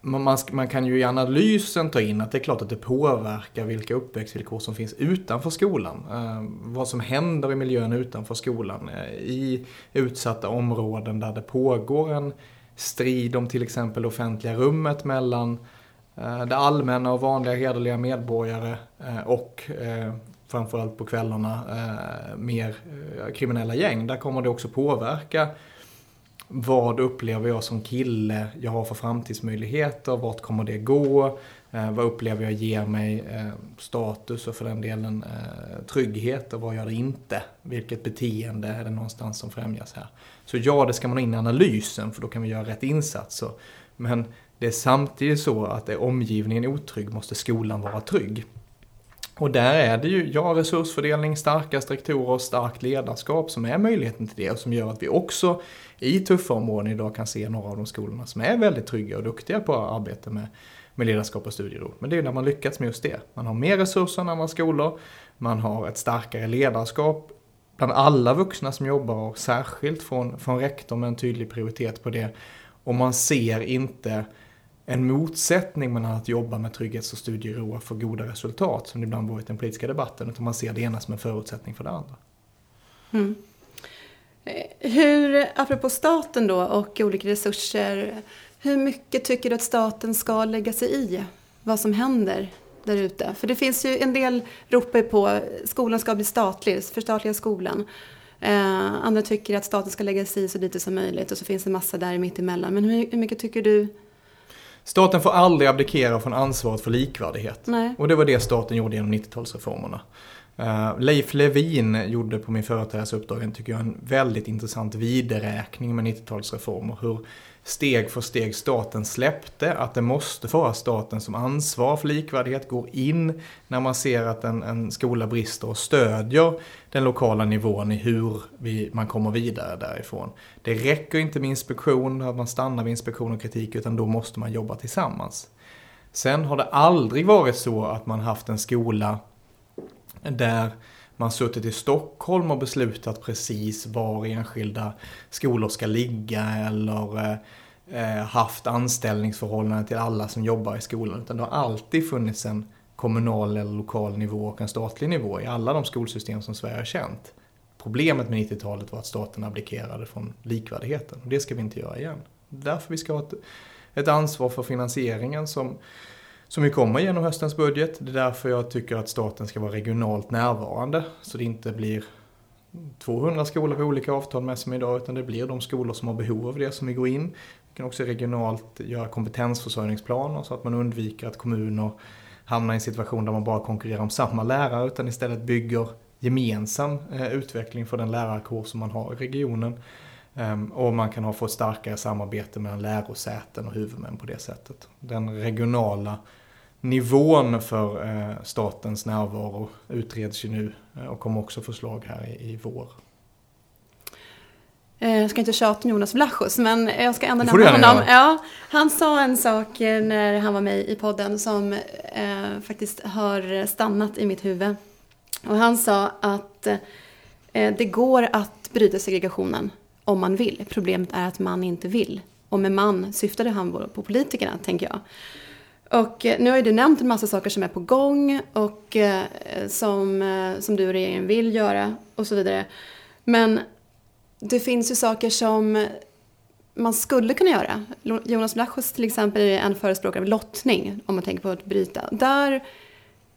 man, man, kan ju i analysen ta in att det är klart att det påverkar vilka uppväxtvillkor som finns utanför skolan. Eh, vad som händer i miljön utanför skolan. Eh, I utsatta områden där det pågår en strid om till exempel offentliga rummet mellan eh, Eh, det allmänna och vanliga hederliga medborgare eh, och eh, framförallt på kvällarna mer kriminella gäng. Där kommer det också påverka vad upplever jag som kille jag har för framtidsmöjligheter? Vart kommer det gå? Eh, vad upplever jag ger mig eh, status och för den delen eh, trygghet och vad gör det inte? Vilket beteende är det någonstans som främjas här? Så ja, det ska man ha in i analysen för då kan vi göra rätt insatser. Men det är samtidigt så att är omgivningen otrygg måste skolan vara trygg. Och där är det ju, ja, resursfördelning, starka strukturer och starkt ledarskap som är möjligheten till det och som gör att vi också i tuffa områden idag kan se några av de skolorna som är väldigt trygga och duktiga på arbete med, med ledarskap och studiero. Men det är ju när man lyckats med just det. Man har mer resurser än andra skolor, man har ett starkare ledarskap bland alla vuxna som jobbar och särskilt från, från rektor med en tydlig prioritet på det. Och man ser inte en motsättning mellan att jobba med trygghets och studiero och få goda resultat, som det ibland varit i den politiska debatten, utan man ser det ena som en förutsättning för det andra. Mm. Eh, hur, apropå staten då och olika resurser, hur mycket tycker du att staten ska lägga sig i vad som händer där ute? För det finns ju en del ropar på skolan ska bli statlig, förstatliga skolan. Eh, andra tycker att staten ska lägga sig i så lite som möjligt och så finns det massa där mitt emellan. Men hur, hur mycket tycker du Staten får aldrig abdikera från ansvaret för likvärdighet. Nej. Och det var det staten gjorde genom 90-talsreformerna. Uh, Leif Levin gjorde på min företrädares uppdrag, tycker jag, en väldigt intressant videräkning med 90-talsreformer. Hur steg för steg staten släppte att det måste vara staten som ansvar för likvärdighet, går in när man ser att en, en skola brister och stödjer den lokala nivån i hur vi, man kommer vidare därifrån. Det räcker inte med inspektion, att man stannar vid inspektion och kritik, utan då måste man jobba tillsammans. Sen har det aldrig varit så att man haft en skola där man suttit i Stockholm och beslutat precis var enskilda skolor ska ligga eller eh, haft anställningsförhållanden till alla som jobbar i skolan. Utan det har alltid funnits en kommunal eller lokal nivå och en statlig nivå i alla de skolsystem som Sverige har känt. Problemet med 90-talet var att staten abdikerade från likvärdigheten. Det ska vi inte göra igen. Därför vi ska ha ett, ett ansvar för finansieringen som, som ju kommer genom höstens budget. Det är därför jag tycker att staten ska vara regionalt närvarande. Så det inte blir 200 skolor vi olika avtal med som idag, utan det blir de skolor som har behov av det som vi går in. Vi kan också regionalt göra kompetensförsörjningsplaner så att man undviker att kommuner hamnar i en situation där man bara konkurrerar om samma lärare, utan istället bygger gemensam eh, utveckling för den lärarkår som man har i regionen. Um, och man kan ha få starkare samarbete mellan lärosäten och huvudmän på det sättet. Den regionala nivån för eh, statens närvaro utreds ju nu eh, och kommer också förslag här i, vår. Eh, jag ska inte tjata om Jonas Vlachos, men jag ska ändå nämna honom. Ja, han sa en sak när han var med i podden som eh, faktiskt har stannat i mitt huvud. Och han sa att eh, det går att bryta segregationen om man vill. Problemet är att man inte vill. Och med man syftade han på politikerna, tänker jag. Och eh, nu har ju du nämnt en massa saker som är på gång och eh, som, eh, som du och regeringen vill göra och så vidare. Men det finns ju saker som man skulle kunna göra. Jonas Blachos till exempel är en förespråkare av lottning, om man tänker på att bryta. Där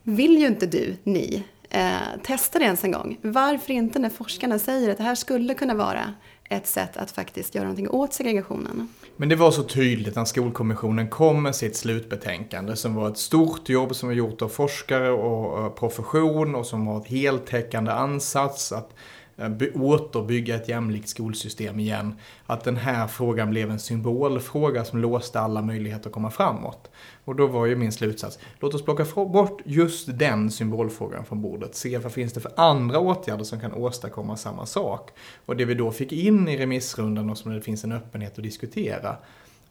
vill ju inte du, ni, eh, testa det ens en gång. Varför inte när forskarna säger att det här skulle kunna vara ett sätt att faktiskt göra någonting åt segregationen. Men det var så tydligt när Skolkommissionen kom med sitt slutbetänkande som var ett stort jobb som var gjort av forskare och profession och som var ett heltäckande ansats att Eh, återbygga ett jämlikt skolsystem igen. Att den här frågan blev en symbolfråga som låste alla möjligheter att komma framåt. Och då var ju min slutsats, låt oss plocka bort just den symbolfrågan från bordet. Se vad finns det för andra åtgärder som kan åstadkomma samma sak. Och det vi då fick in i remissrundan och som det finns en öppenhet att diskutera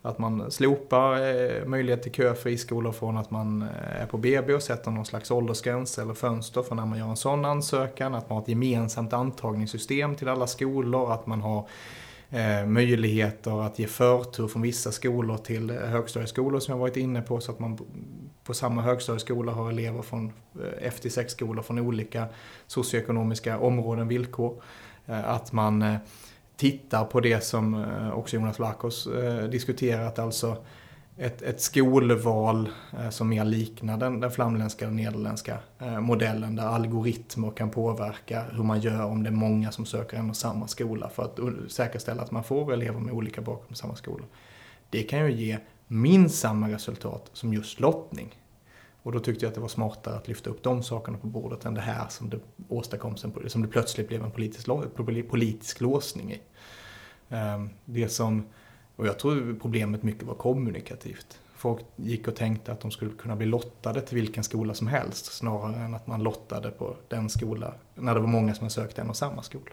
att man slopar eh, möjlighet till kö friskolor från att man eh, är på BB och sätter någon slags åldersgräns eller fönster för när man gör en sån ansökan. Att man har ett gemensamt antagningssystem till alla skolor. Att man har eh, möjligheter att ge förtur från vissa skolor till högstadieskolor som jag varit inne på. Så att man på samma högstadieskola har elever från eh, F-6-skolor från olika socioekonomiska områden, villkor. Att man tittar på det som eh, också Jonas Larkos eh, diskuterat, alltså ett, ett skolval eh, som mer liknar den, den flamländska och nederländska modellen där algoritmer kan påverka hur man gör om det är många som söker en och samma skola för att säkerställa att man får elever med olika bakgrund på samma skola. Det kan ju ge minst samma resultat som just lottning. Och då tyckte jag att det var smartare att lyfta upp de sakerna på bordet än det här som det åstadkoms, som det plötsligt blev en politisk, politisk låsning i. Ehm, det som, och jag tror problemet mycket var kommunikativt. Folk gick och tänkte att de skulle kunna bli lottade till vilken skola som helst snarare än att man lottade på den skola när det var många som sökte en och samma skola.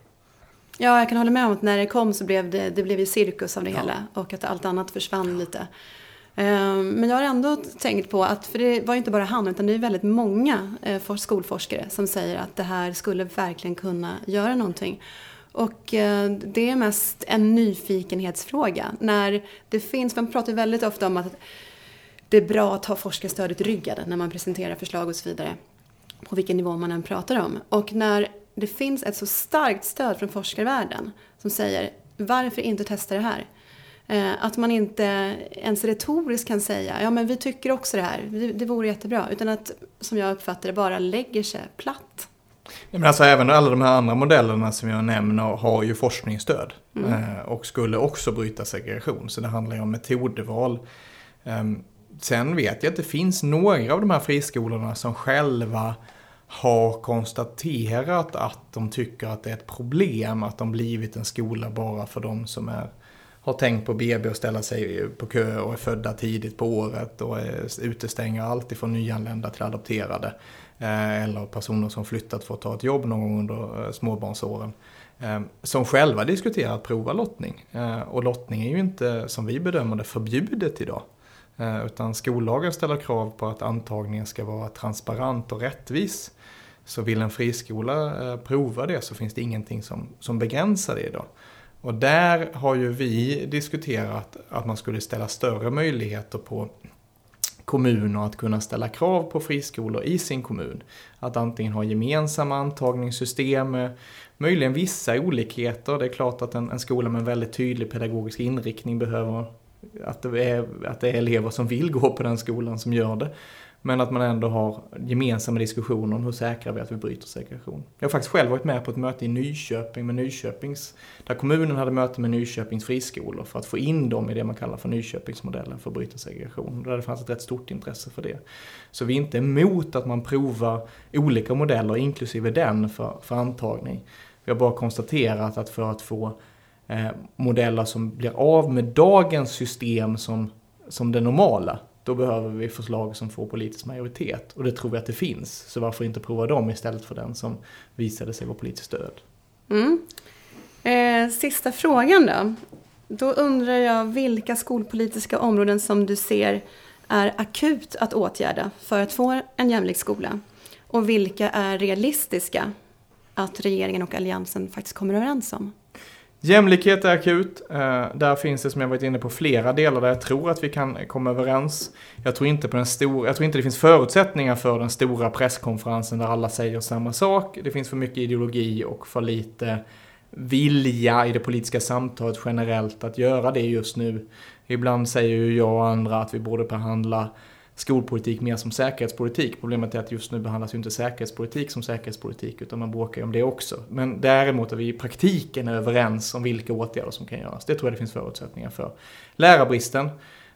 Ja, jag kan hålla med om att när det kom så blev det, det blev ju cirkus av det ja. hela och att allt annat försvann lite. Ehm, men jag har ändå tänkt på att, för det var ju inte bara han utan det är väldigt många eh, skolforskare som säger att det här skulle verkligen kunna göra någonting. Och eh, det är mest en nyfikenhetsfråga. När det finns, man pratar väldigt ofta om att det är bra att ha forskarstödet ryggat när man presenterar förslag och så vidare. På vilken nivå man än pratar om. Och när det finns ett så starkt stöd från forskarvärlden som säger varför inte testa det här? Eh, att man inte ens retoriskt kan säga ja men vi tycker också det här, det, det vore jättebra. Utan att, som jag uppfattar det, bara lägger sig platt. Men alltså även alla de här andra modellerna som jag nämner har ju forskningsstöd. Mm. Eh, och skulle också bryta segregation. Så det handlar ju om metodval. Ehm, sen vet jag att det finns några av de här friskolorna som själva har konstaterat att de tycker att det är ett problem att de blivit en skola bara för de som är har tänkt på BB och ställa sig på kö och är födda tidigt på året och utestänger allt ifrån nyanlända till adopterade. Eh, eller personer som flyttat för att ta ett jobb någon gång under eh, småbarnsåren. Eh, som själva diskuterar att prova lottning. Och lottning är ju inte, som vi bedömer det, förbjudet idag. Utan skollagen ställer krav på att antagningen ska vara transparent och rättvis. Så vill en friskola prova det så finns det ingenting som, som begränsar det idag. Och där har ju vi diskuterat att man skulle ställa större möjligheter på kommuner att kunna ställa krav på friskolor i sin kommun. Att antingen ha gemensamma antagningssystem, möjligen vissa olikheter. Det är klart att en, en skola med en väldigt tydlig pedagogisk inriktning behöver att det, är, att det är elever som vill gå på den skolan som gör det. Men att man ändå har gemensamma diskussioner om hur säkrar vi att vi bryter segregation. Jag har faktiskt själv varit med på ett möte i Nyköping med Nyköpings, där kommunen hade möte med Nyköpings friskolor för att få in dem i det man kallar för Nyköpingsmodellen för att bryta segregation. Där det fanns ett rätt stort intresse för det. Så vi är inte emot att man provar olika modeller, inklusive den, för, för antagning. Vi har bara konstaterat att för att få eh, modeller som blir av med dagens system som, som det normala, då behöver vi förslag som får politisk majoritet. Och det tror vi att det finns. Så varför inte prova dem istället för den som visade sig vara politiskt stöd. Mm. Eh, sista frågan då. Då undrar jag vilka skolpolitiska områden som du ser är akut att åtgärda för att få en jämlik skola? Och vilka är realistiska att regeringen och Alliansen faktiskt kommer överens om? Jämlikhet är akut. Eh, där finns det som jag varit inne på flera delar där jag tror att vi kan komma överens. Jag tror inte, på den stor, jag tror inte det finns förutsättningar för den stora presskonferensen där alla säger samma sak. Det finns för mycket ideologi och för lite vilja i det politiska samtalet generellt att göra det just nu. Ibland säger ju jag och andra att vi borde behandla skolpolitik mer som säkerhetspolitik. Problemet är att just nu behandlas ju inte säkerhetspolitik som säkerhetspolitik utan man bråkar ju om det också. Men däremot är vi i praktiken överens om vilka åtgärder som kan göras. Det tror jag det finns förutsättningar för. Lärarbristen,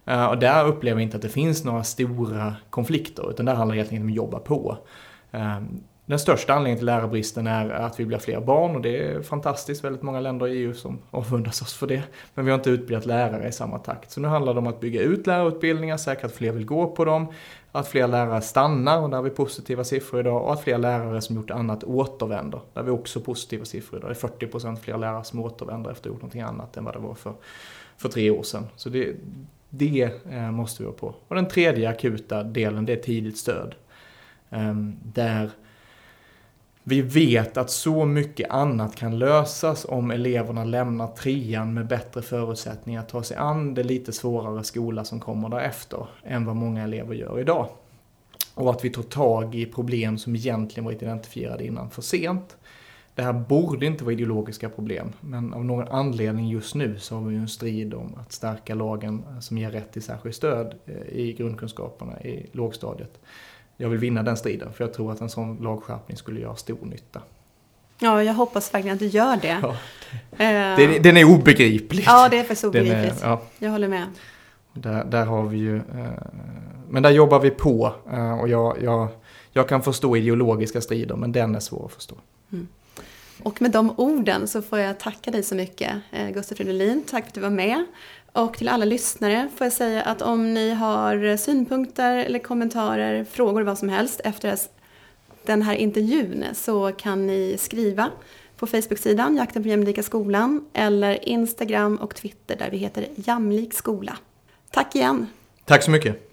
eh, och där upplever vi inte att det finns några stora konflikter utan där handlar det helt enkelt om att jobba på. Eh, den största anledningen till lärarbristen är att vi blir fler barn och det är fantastiskt. Väldigt många länder i EU som avundas oss för det. Men vi har inte utbildat lärare i samma takt. Så nu handlar det om att bygga ut lärarutbildningar, säkra att fler vill gå på dem, att fler lärare stannar, och där har vi positiva siffror idag, och att fler lärare som gjort annat återvänder. Där har vi också positiva siffror idag. Det är 40% fler lärare som återvänder efter att ha gjort någonting annat än vad det var för, för tre år sedan. Så det, det eh, måste vi vara på. Och den tredje akuta delen, det är tidigt stöd. Ehm, där vi vet att så mycket annat kan lösas om eleverna lämnar trean med bättre förutsättningar att ta sig an det lite svårare skola som kommer därefter än vad många elever gör idag. Och att vi tar tag i problem som egentligen varit identifierade innan för sent. Det här borde inte vara ideologiska problem, men av någon anledning just nu så har vi ju en strid om att stärka lagen eh, som ger rätt till särskilt stöd eh, i grundkunskaperna i lågstadiet jag vill vinna den striden för jag tror att en sån lagskärpning skulle göra stor nytta. Ja, jag hoppas verkligen att du gör det. Ja, det. Uh, den, den, är obegriplig. Ja, det är så obegripligt. Är, ja. Jag håller med. Där, där har vi ju, uh, men där jobbar vi på uh, och jag, jag, jag kan förstå ideologiska strider men den är svår att förstå. Mm. Och med de orden så får jag tacka dig så mycket, Gustaf Fridolin. Tack för att du var med. Och till alla lyssnare får jag säga att om ni har synpunkter eller kommentarer, frågor, vad som helst efter den här intervjun så kan ni skriva på Facebook-sidan Jakten på jämlika skolan eller Instagram och Twitter där vi heter Jamlik skola. Tack igen! Tack så mycket!